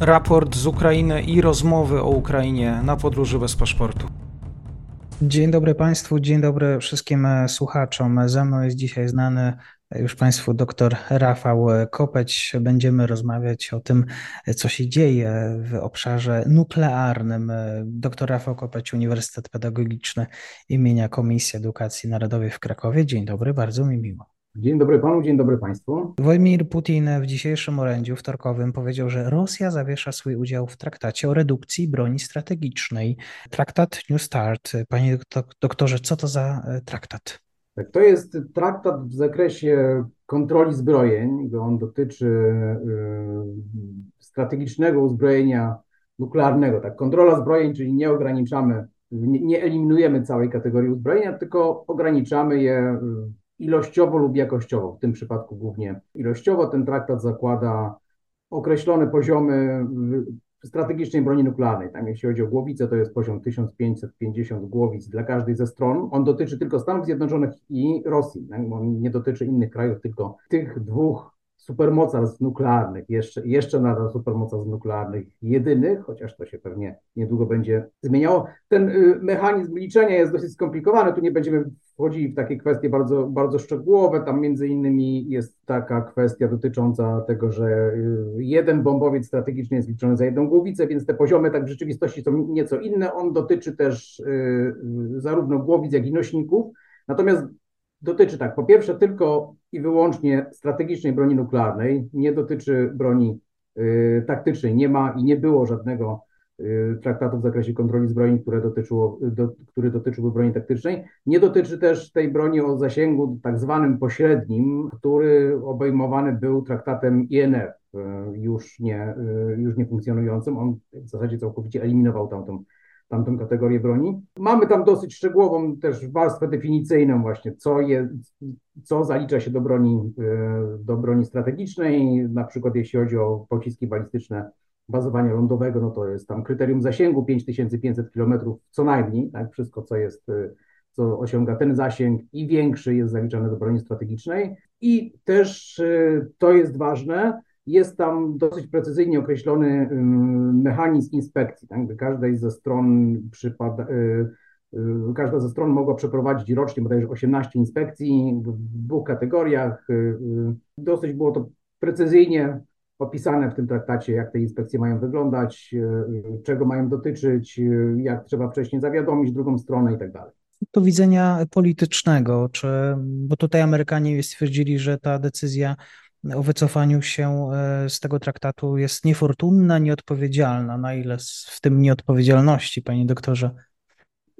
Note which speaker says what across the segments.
Speaker 1: raport z Ukrainy i rozmowy o Ukrainie na podróży bez paszportu. Dzień dobry Państwu, dzień dobry wszystkim słuchaczom. Ze mną jest dzisiaj znany już Państwu dr Rafał Kopeć. Będziemy rozmawiać o tym, co się dzieje w obszarze nuklearnym. Dr Rafał Kopeć, Uniwersytet Pedagogiczny imienia Komisji Edukacji Narodowej w Krakowie. Dzień dobry, bardzo mi miło.
Speaker 2: Dzień dobry panu, dzień dobry państwu.
Speaker 1: Władimir Putin w dzisiejszym orędziu wtorkowym powiedział, że Rosja zawiesza swój udział w traktacie o redukcji broni strategicznej. Traktat New Start. Panie doktorze, co to za e, traktat?
Speaker 2: Tak, to jest traktat w zakresie kontroli zbrojeń. On dotyczy y, strategicznego uzbrojenia nuklearnego. Tak, kontrola zbrojeń, czyli nie ograniczamy, nie, eliminujemy całej kategorii uzbrojenia, tylko ograniczamy je y, ilościowo lub jakościowo, w tym przypadku głównie ilościowo. Ten traktat zakłada określone poziomy strategicznej broni nuklearnej. Tam jeśli chodzi o głowice, to jest poziom 1550 głowic dla każdej ze stron. On dotyczy tylko Stanów Zjednoczonych i Rosji. Tak? On nie dotyczy innych krajów, tylko tych dwóch supermocarstw nuklearnych, jeszcze, jeszcze nadal supermocarstw nuklearnych jedynych, chociaż to się pewnie niedługo będzie zmieniało. Ten y, mechanizm liczenia jest dosyć skomplikowany, tu nie będziemy wchodzili w takie kwestie bardzo, bardzo szczegółowe, tam między innymi jest taka kwestia dotycząca tego, że y, jeden bombowiec strategiczny jest liczony za jedną głowicę, więc te poziomy tak w rzeczywistości są nieco inne. On dotyczy też y, zarówno głowic, jak i nośników, natomiast dotyczy tak, po pierwsze tylko i wyłącznie strategicznej broni nuklearnej, nie dotyczy broni y, taktycznej, nie ma i nie było żadnego y, traktatu w zakresie kontroli zbrojeń, które dotyczyło, do, który dotyczyłby broni taktycznej. Nie dotyczy też tej broni o zasięgu tak zwanym pośrednim, który obejmowany był traktatem INF, y, już nie, y, już nie funkcjonującym. On w zasadzie całkowicie eliminował tamtą tamtą kategorię broni. Mamy tam dosyć szczegółową też warstwę definicyjną właśnie, co, je, co zalicza się do broni, do broni strategicznej, na przykład jeśli chodzi o pociski balistyczne bazowania lądowego, no to jest tam kryterium zasięgu 5500 km co najmniej, tak, wszystko co jest, e, co osiąga ten zasięg i większy jest zaliczane do broni strategicznej i też e, to jest ważne, jest tam dosyć precyzyjnie określony mechanizm inspekcji. Tak? Każdej ze stron przypada, y, y, każda ze stron mogła przeprowadzić rocznie bodajże 18 inspekcji w dwóch kategoriach. Y, dosyć było to precyzyjnie opisane w tym traktacie, jak te inspekcje mają wyglądać, czego mają dotyczyć, jak trzeba wcześniej zawiadomić drugą stronę i tak dalej
Speaker 1: to widzenia politycznego, czy, bo tutaj Amerykanie stwierdzili, że ta decyzja o wycofaniu się e, z tego traktatu jest niefortunna, nieodpowiedzialna. Na ile w tym nieodpowiedzialności, panie doktorze?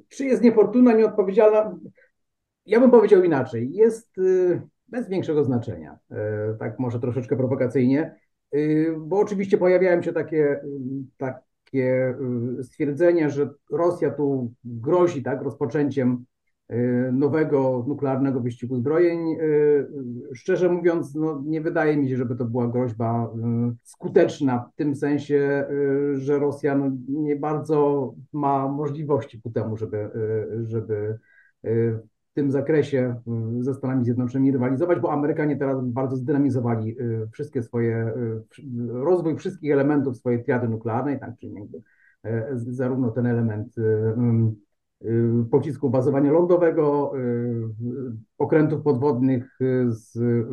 Speaker 2: Czy jest niefortunna, nieodpowiedzialna? Ja bym powiedział inaczej. Jest bez większego znaczenia. E, tak może troszeczkę prowokacyjnie, bo oczywiście pojawiają się takie, y, takie stwierdzenia, że Rosja tu grozi tak, rozpoczęciem Y, nowego nuklearnego wyścigu zbrojeń. Y, y, szczerze mówiąc, no, nie wydaje mi się, żeby to była groźba skuteczna w tym sensie, że Rosja no, nie bardzo ma możliwości ku temu, żeby, żeby tym zakresie ze Stanami Zjednoczonymi rywalizować, bo Amerykanie teraz bardzo zdynamizowali wszystkie swoje, rozwój wszystkich elementów swojej triady nuklearnej, tak, czyli zarówno ten element Y, pocisków bazowania lądowego, y, okrętów podwodnych z, y,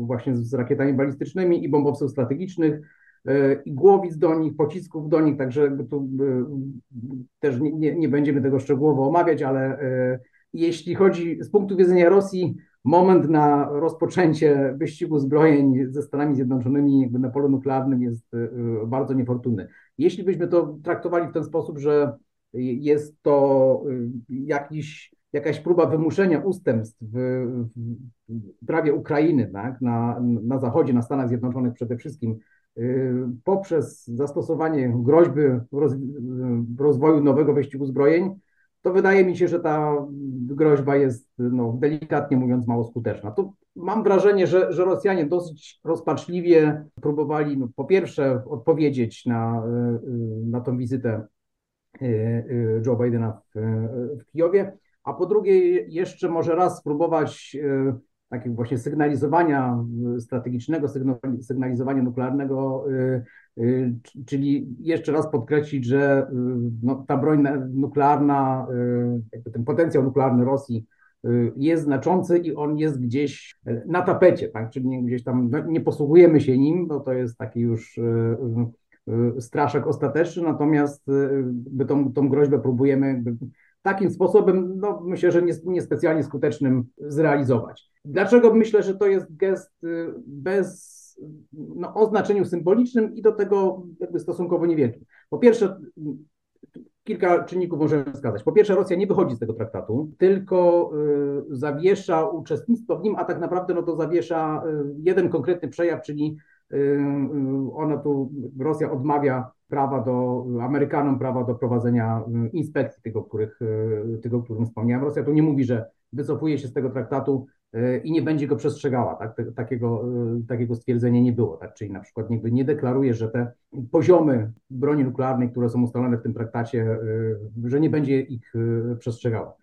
Speaker 2: właśnie z rakietami balistycznymi i bombowców strategicznych, i głowic do nich, pocisków do nich, także tu też nie, nie, nie będziemy tego szczegółowo omawiać, ale jeśli chodzi z punktu widzenia Rosji, moment na rozpoczęcie wyścigu zbrojeń ze Stanami Zjednoczonymi na polu nuklearnym jest bardzo niefortunny. Jeśli byśmy to traktowali w ten sposób, że jest to y, jakiś, jakaś próba wymuszenia ustępstw w, w prawie Ukrainy tak, na, na Zachodzie, na Stanach Zjednoczonych przede wszystkim, y, poprzez zastosowanie groźby roz, rozwoju nowego wyścigu zbrojeń, to wydaje mi się, że ta groźba jest, no, delikatnie mówiąc, mało skuteczna. To mam wrażenie, że, że Rosjanie dosyć rozpaczliwie próbowali, no, po pierwsze, odpowiedzieć na, y, na tą wizytę Y, y, Joe Bidena w, w Kijowie, a po drugie jeszcze może raz spróbować y, takiego właśnie sygnalizowania strategicznego, sygnalizowania nuklearnego, czyli jeszcze raz podkreślić, że no, ta broń nuklearna, ten potencjał nuklearny Rosji jest znaczący i on jest gdzieś na tapecie, tak? czyli gdzieś tam no, nie posługujemy się nim, bo to jest taki już straszek ostateczny, natomiast my tą, tą groźbę próbujemy takim sposobem, no myślę, że niespecjalnie skutecznym zrealizować. Dlaczego myślę, że to jest gest y, bez, no, o znaczeniu symbolicznym i do tego jakby stosunkowo niewielkim. Po pierwsze, kilka czynników możemy wskazać. Po pierwsze, Rosja nie wychodzi z tego traktatu, tylko y, zawiesza uczestnictwo w nim, a tak naprawdę no to zawiesza y, jeden konkretny przejaw, czyli y, ona tu, Rosja odmawia prawa do, Amerykanom prawa do prowadzenia inspekcji, tego, których, tego, o którym wspomniałem. Rosja tu nie mówi, że wycofuje się z tego traktatu i nie będzie go przestrzegała. Tak? Takiego, takiego stwierdzenia nie było. Tak? Czyli na przykład nie, nie deklaruje, że te poziomy broni nuklearnej, które są ustalone w tym traktacie, że nie będzie ich przestrzegała.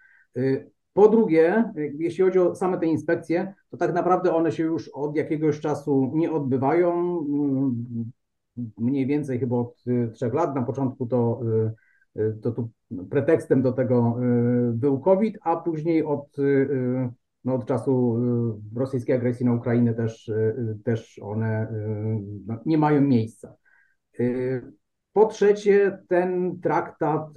Speaker 2: Po drugie, jeśli chodzi o same te inspekcje, to tak naprawdę one się już od jakiegoś czasu nie odbywają mniej więcej chyba od y, trzech lat. Na początku to, y, y, to tu pretekstem do tego był COVID, a później od, no od czasu rosyjskiej agresji na Ukrainę też, też one no, nie mają miejsca. Po trzecie, ten traktat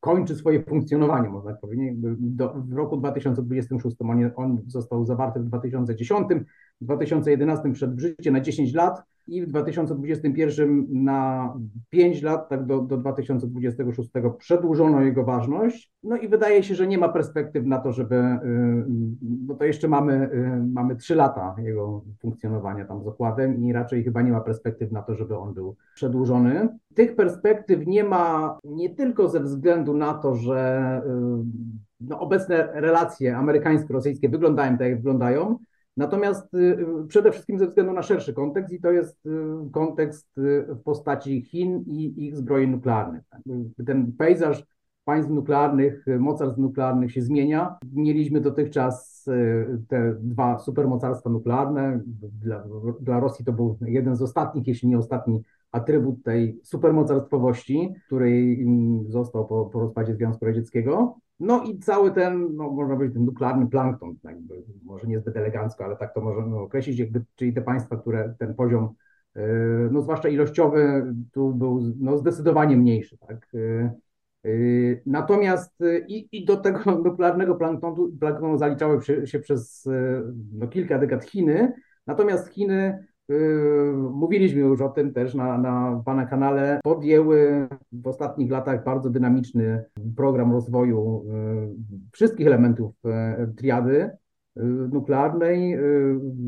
Speaker 2: kończy swoje funkcjonowanie, można powiedzieć. Do, w roku 2026 on, on został zawarty w 2010, w 2011 wszedł w życie na 10 lat i w 2021 na 5 lat, tak do, do 2026 przedłużono jego ważność. No i wydaje się, że nie ma perspektyw na to, żeby, y, no to jeszcze mamy, y, mamy 3 lata jego funkcjonowania tam z okładem i raczej chyba nie ma perspektyw na to, żeby on był przedłużony. Tych perspektyw nie ma nie tylko ze względu na to, że y, no, obecne relacje amerykańsko-rosyjskie wyglądają tak, jak wyglądają, Natomiast y, y, przede wszystkim ze względu na szerszy kontekst, i to jest y, kontekst w postaci Chin i ich zbrojeń nuklearnych. Ten pejzaż państw nuklearnych, mocarstw nuklearnych się zmienia. Mieliśmy dotychczas te dwa supermocarstwa nuklearne. Dla, dla Rosji to był jeden z ostatnich, jeśli nie ostatni atrybut tej supermocarstwowości, której został po, po rozpadzie Związku Radzieckiego. No i cały ten, no można powiedzieć, ten nuklearny plankton, jakby, może niezbyt elegancko, ale tak to możemy określić, jakby, czyli te państwa, które ten poziom, yy, no zwłaszcza ilościowy, tu był no, zdecydowanie mniejszy. Tak? Yy, yy, natomiast i, i do tego nuklearnego planktonu, planktonu zaliczały się przez no, kilka dekad Chiny, natomiast Chiny mówiliśmy już o tym też na, na Pana kanale. Podjęły w ostatnich latach bardzo dynamiczny program rozwoju yy, wszystkich elementów yy, triady nuklearnej.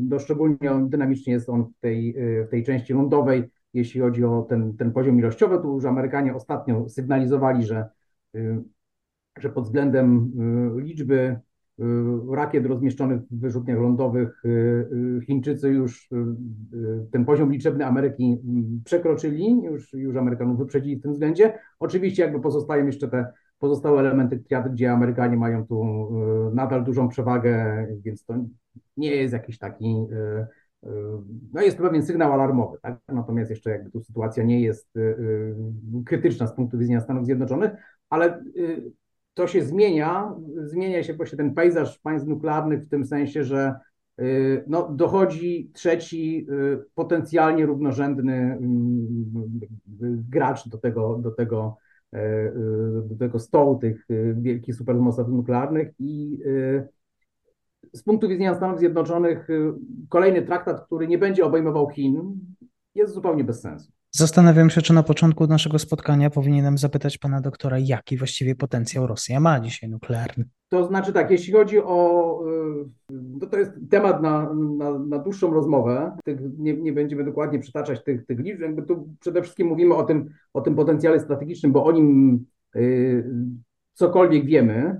Speaker 2: No, szczególnie dynamicznie jest on w tej, w tej części lądowej, jeśli chodzi o ten, ten poziom ilościowy. Tu już Amerykanie ostatnio sygnalizowali, że, że pod względem liczby rakiet rozmieszczonych w wyrzutniach lądowych y, y, Chińczycy już ten poziom liczebny Ameryki mm, przekroczyli, już, już Amerykanów wyprzedzili w tym względzie. Oczywiście jakby pozostają jeszcze te pozostałe elementy triady, gdzie Amerykanie mają tu nadal dużą przewagę, więc to nie jest jakiś taki, no jest to pewien sygnał alarmowy, tak? natomiast jeszcze jakby tu sytuacja nie jest krytyczna z punktu widzenia Stanów Zjednoczonych, ale to się zmienia, zmienia się właśnie ten pejzaż państw nuklearnych w tym sensie, że y, no, dochodzi trzeci y, potencjalnie równorzędny mm, gracz do tego, do tego, y, do tego stołu tych wielkich supermocarstw nuklearnych i z punktu widzenia Stanów Zjednoczonych kolejny traktat, który nie będzie obejmował Chin, jest zupełnie bez sensu.
Speaker 1: Zastanawiam się, czy na początku naszego spotkania powinienem zapytać pana doktora, jaki właściwie potencjał Rosja ma dzisiaj nuklearny.
Speaker 2: To znaczy tak, jeśli chodzi o. Y, to, to jest temat na, na, na dłuższą rozmowę. Tych, nie, nie będziemy dokładnie przytaczać tych, tych liczb. Jakby tu przede wszystkim mówimy o tym, o tym potencjale strategicznym, bo o nim y, cokolwiek wiemy.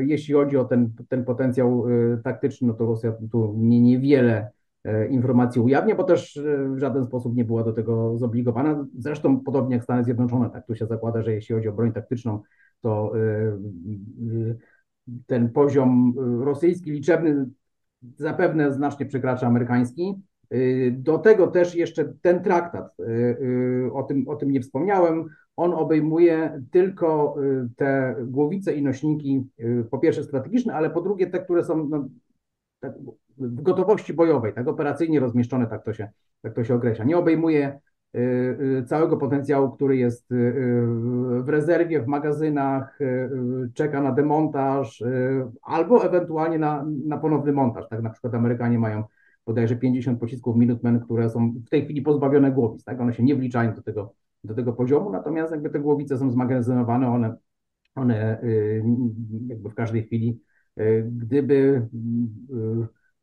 Speaker 2: Y, jeśli chodzi o ten, ten potencjał taktyczny, no to Rosja tu nie, niewiele informacji ujawnia, bo też e, w żaden sposób nie była do tego zobligowana. Zresztą podobnie jak Stany Zjednoczone, tak tu się zakłada, że jeśli chodzi o broń taktyczną, to e, ten poziom rosyjski liczebny zapewne znacznie przekracza amerykański. Do tego też jeszcze ten traktat, o tym, o tym nie wspomniałem, on obejmuje tylko te głowice i nośniki, po pierwsze strategiczne, ale po drugie te, które są no, tak, w gotowości bojowej, tak operacyjnie rozmieszczone, tak to się, tak to się określa. Nie obejmuje y, y, całego potencjału, który jest y, w rezerwie, w magazynach, czeka na demontaż albo ewentualnie na, na ponowny montaż. Tak na przykład Amerykanie mają bodajże 50 pocisków Minutemen, które są w tej chwili pozbawione głowic, tak? One się nie wliczają do tego, do tego poziomu, natomiast jakby te głowice są zmagazynowane, one, one jakby w każdej chwili, gdyby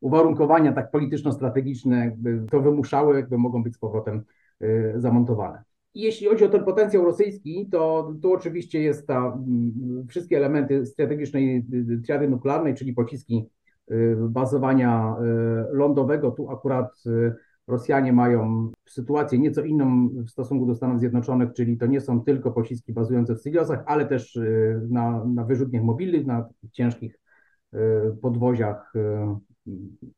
Speaker 2: uwarunkowania tak polityczno-strategiczne jakby to wymuszały, jakby mogą być z powrotem y, zamontowane. Jeśli chodzi o ten potencjał rosyjski, to tu oczywiście jest ta mm, wszystkie elementy strategicznej y, triady nuklearnej, czyli pociski y, bazowania lądowego. Tu akurat Rosjanie mają sytuację nieco inną w stosunku do Stanów Zjednoczonych, czyli to nie są tylko pociski bazujące w Siliosach, ale też na, na wyrzutniach mobilnych, na ciężkich podwoziach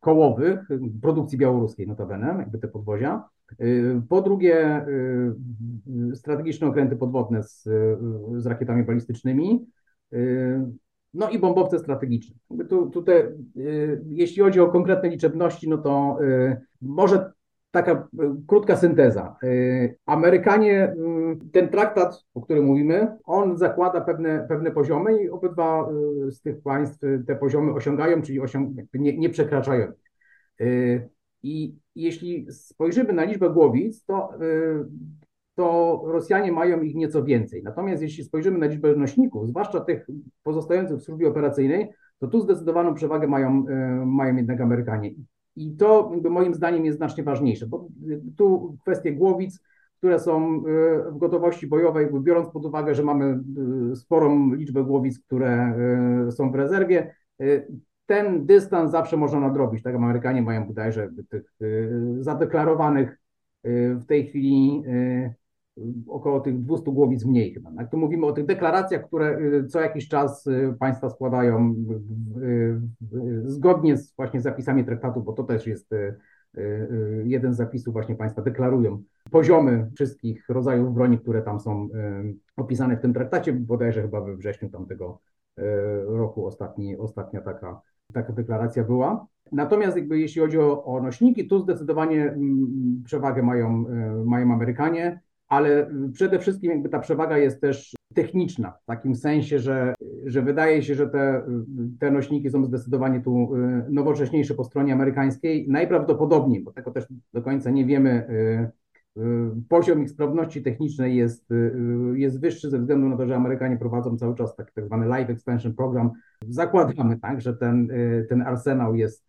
Speaker 2: kołowych, produkcji białoruskiej notabene, jakby te podwozia. Y, po drugie, y, strategiczne okręty podwodne z, z rakietami balistycznymi, y, no i bombowce strategiczne. Tu, tutaj, jeśli chodzi o konkretne liczebności, no to może taka e, krótka synteza. E, Amerykanie, mm, ten traktat, o którym mówimy, on zakłada pewne, pewne poziomy i obydwa e, z tych państw te poziomy osiągają, czyli osiąg nie, nie przekraczają. I jeśli spojrzymy na liczbę głowic, to, to Rosjanie mają ich nieco więcej. Natomiast jeśli spojrzymy na liczbę nośników, zwłaszcza tych pozostających w służbie operacyjnej, to tu zdecydowaną przewagę mają, mają jednak Amerykanie. I to moim zdaniem jest znacznie ważniejsze, bo tu kwestie głowic, które są y, w gotowości bojowej, biorąc pod uwagę, że mamy y, sporą liczbę głowic, które y, są w rezerwie, ten dystans zawsze można nadrobić. Tak, Amerykanie mają bodajże tych zadeklarowanych w tej chwili około tych 200 głowic mniej chyba. Jak tu mówimy o tych deklaracjach, które y, co jakiś czas y, państwa składają zgodnie z właśnie zapisami traktatu, bo to też jest y, jeden z zapisów właśnie państwa deklarują poziomy wszystkich rodzajów broni, które tam są opisane w tym traktacie, bodajże chyba we wrześniu tamtego roku ostatni, ostatnia taka, taka deklaracja była. Natomiast jakby jeśli chodzi o, o nośniki, tu zdecydowanie mm, przewagę mają, mają Amerykanie ale przede wszystkim jakby ta przewaga jest też techniczna, w takim sensie, że, że wydaje się, że te, te nośniki są zdecydowanie tu y, nowocześniejsze po stronie amerykańskiej. Najprawdopodobniej, bo tego też do końca nie wiemy, y, y, poziom ich sprawności technicznej jest, jest wyższy ze względu na to, że Amerykanie prowadzą cały czas taki tak zwany Live Expansion Program. Zakładamy, tak, że ten, ten arsenał jest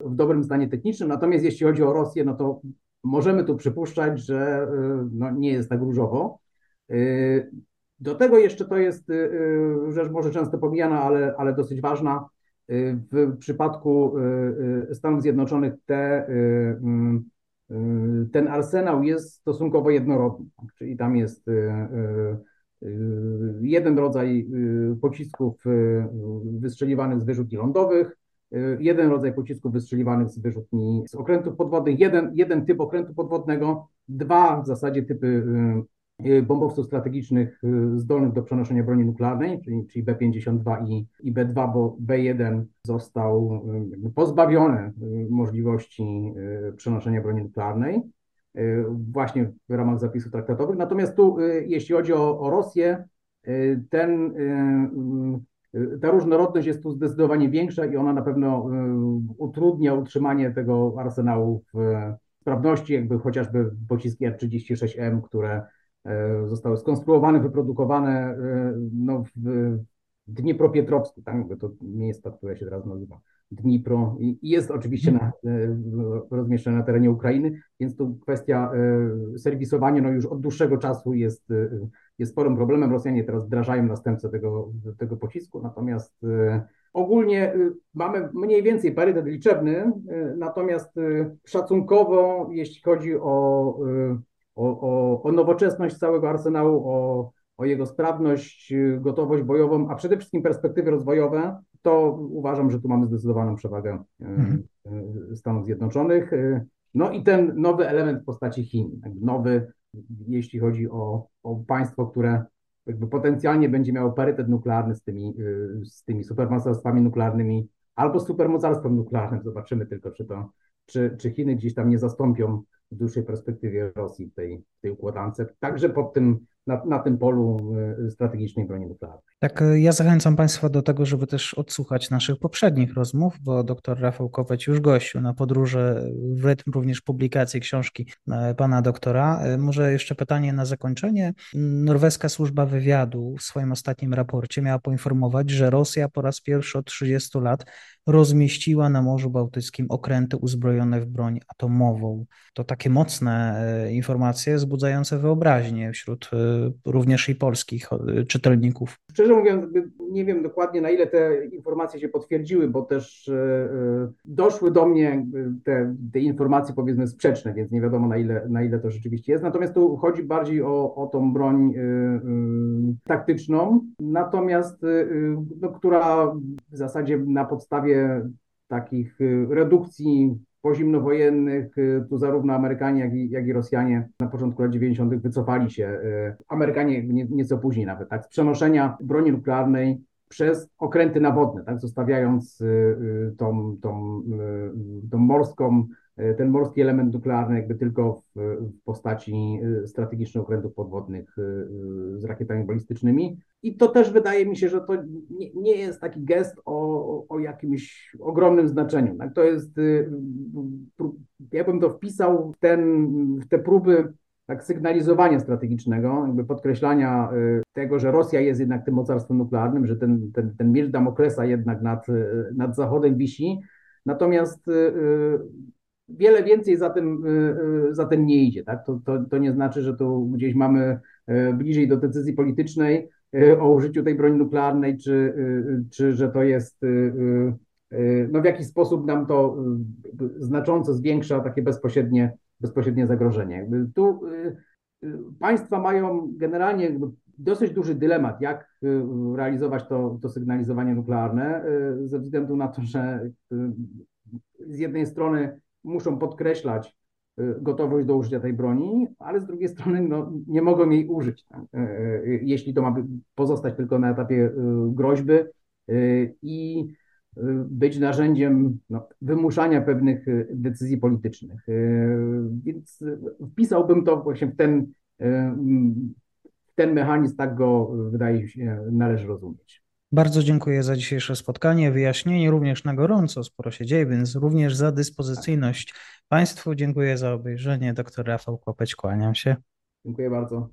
Speaker 2: w dobrym stanie technicznym, natomiast jeśli chodzi o Rosję, no to możemy tu przypuszczać, że y, no, nie jest tak różowo. Y, do tego jeszcze to jest y, rzecz może często pomijana, ale, ale dosyć ważna. W przypadku Stanów Zjednoczonych te, ten arsenał jest stosunkowo jednorodny, czyli tam jest jeden rodzaj pocisków wystrzeliwanych z wyrzutni lądowych, jeden rodzaj pocisków wystrzeliwanych z wyrzutni z okrętów podwodnych, jeden, jeden typ okrętu podwodnego, dwa w zasadzie typy y, y, bombowców strategicznych zdolnych do przenoszenia broni nuklearnej, czyli, czyli B-52 i, i B-2, bo B-1 został pozbawiony możliwości przenoszenia broni nuklearnej właśnie w ramach zapisów traktatowych. Natomiast tu, jeśli chodzi o, o Rosję, ten ta różnorodność jest tu zdecydowanie większa i ona na pewno y, utrudnia utrzymanie tego arsenału w sprawności, jakby chociażby pociski R-36M, które y, zostały skonstruowane, wyprodukowane y, no, w Dniepropietrowsku, tak? to miejsce, które się teraz nazywa Dnipro i jest oczywiście na, rozmieszczone na terenie Ukrainy, więc tu kwestia serwisowania no już od dłuższego czasu jest jest sporym problemem. Rosjanie teraz wdrażają następcę tego, tego pocisku, natomiast y, ogólnie y, mamy mniej więcej parytet liczebny, y, natomiast szacunkowo, jeśli chodzi o, o, o, nowoczesność całego arsenału, o o jego sprawność, gotowość bojową, a przede wszystkim perspektywy rozwojowe, to uważam, że tu mamy zdecydowaną przewagę mhm. Stanów Zjednoczonych. No i ten nowy element w postaci Chin, nowy, jeśli chodzi o, o państwo, które jakby potencjalnie będzie miało parytet nuklearny z tymi, z tymi supermocarstwami nuklearnymi albo supermocarstwem nuklearnym. Zobaczymy tylko, czy to, czy, czy Chiny gdzieś tam nie zastąpią w dłuższej perspektywie Rosji w tej, tej układance. Także pod tym na, na tym polu y, strategicznej broni nuklearnej.
Speaker 1: Tak, y, ja zachęcam Państwa do tego, żeby też odsłuchać naszych poprzednich rozmów, bo dr Rafał Kopeć już gościł na podróży, w rytm również publikacji książki y, pana doktora. Może jeszcze pytanie na zakończenie. Norweska służba wywiadu w swoim ostatnim raporcie miała poinformować, że Rosja po raz pierwszy od 30 lat rozmieściła na Morzu Bałtyckim okręty uzbrojone w broń atomową. To takie mocne informacje, wzbudzające wyobraźnię wśród również i polskich e, czytelników.
Speaker 2: Szczerze mówiąc, nie wiem dokładnie na ile te informacje się potwierdziły, bo też e, e, doszły do mnie te, te informacje powiedzmy sprzeczne, więc nie wiadomo na ile, na ile to rzeczywiście jest. Natomiast tu chodzi bardziej o, o tą broń taktyczną, natomiast no, która w zasadzie na podstawie takich redukcji pozimnowojennych, y, tu zarówno Amerykanie, jak i, jak i Rosjanie na początku lat 90. wycofali się, y, Amerykanie nie, nieco później nawet, tak, z przenoszenia broni nuklearnej przez okręty nawodne, tak, zostawiając y, tą, tą, tą morską ten morski element nuklearny jakby tylko w, w postaci e, strategicznych okrętów podwodnych e, z rakietami balistycznymi. I to też wydaje mi się, że to nie, nie jest taki gest o, o jakimś ogromnym znaczeniu. Tak? To jest, ja bym to wpisał w, ten, w te próby tak sygnalizowania strategicznego, jakby podkreślania tego, że Rosja jest jednak tym mocarstwem nuklearnym, że ten, ten, ten miecz Damoklesa jednak nad, nad Zachodem wisi. Natomiast wiele więcej za tym, y, y, za tym nie idzie. Tak? To, to, to nie znaczy, że tu gdzieś mamy y, bliżej do decyzji politycznej o użyciu tej broni nuklearnej, czy, czy że to jest, no w jakiś sposób nam to znacząco zwiększa takie bezpośrednie, bezpośrednie zagrożenie. Tu państwa mają generalnie dosyć duży dylemat, jak realizować to, to sygnalizowanie nuklearne, ze względu na to, że z jednej strony muszą podkreślać y, gotowość do użycia tej broni, ale z drugiej strony no, nie mogą jej użyć, tak? Y, y, jeśli to ma pozostać tylko na etapie groźby i być narzędziem no, wymuszania pewnych decyzji politycznych. Więc wpisałbym to właśnie w ten, w ten mechanizm, tak go wydaje się należy rozumieć.
Speaker 1: Bardzo dziękuję za dzisiejsze spotkanie, wyjaśnienie również na gorąco, sporo się dzieje, więc również za dyspozycyjność Państwu. Dziękuję za obejrzenie. Doktor Rafał Kłopeć, kłaniam się.
Speaker 2: Dziękuję bardzo.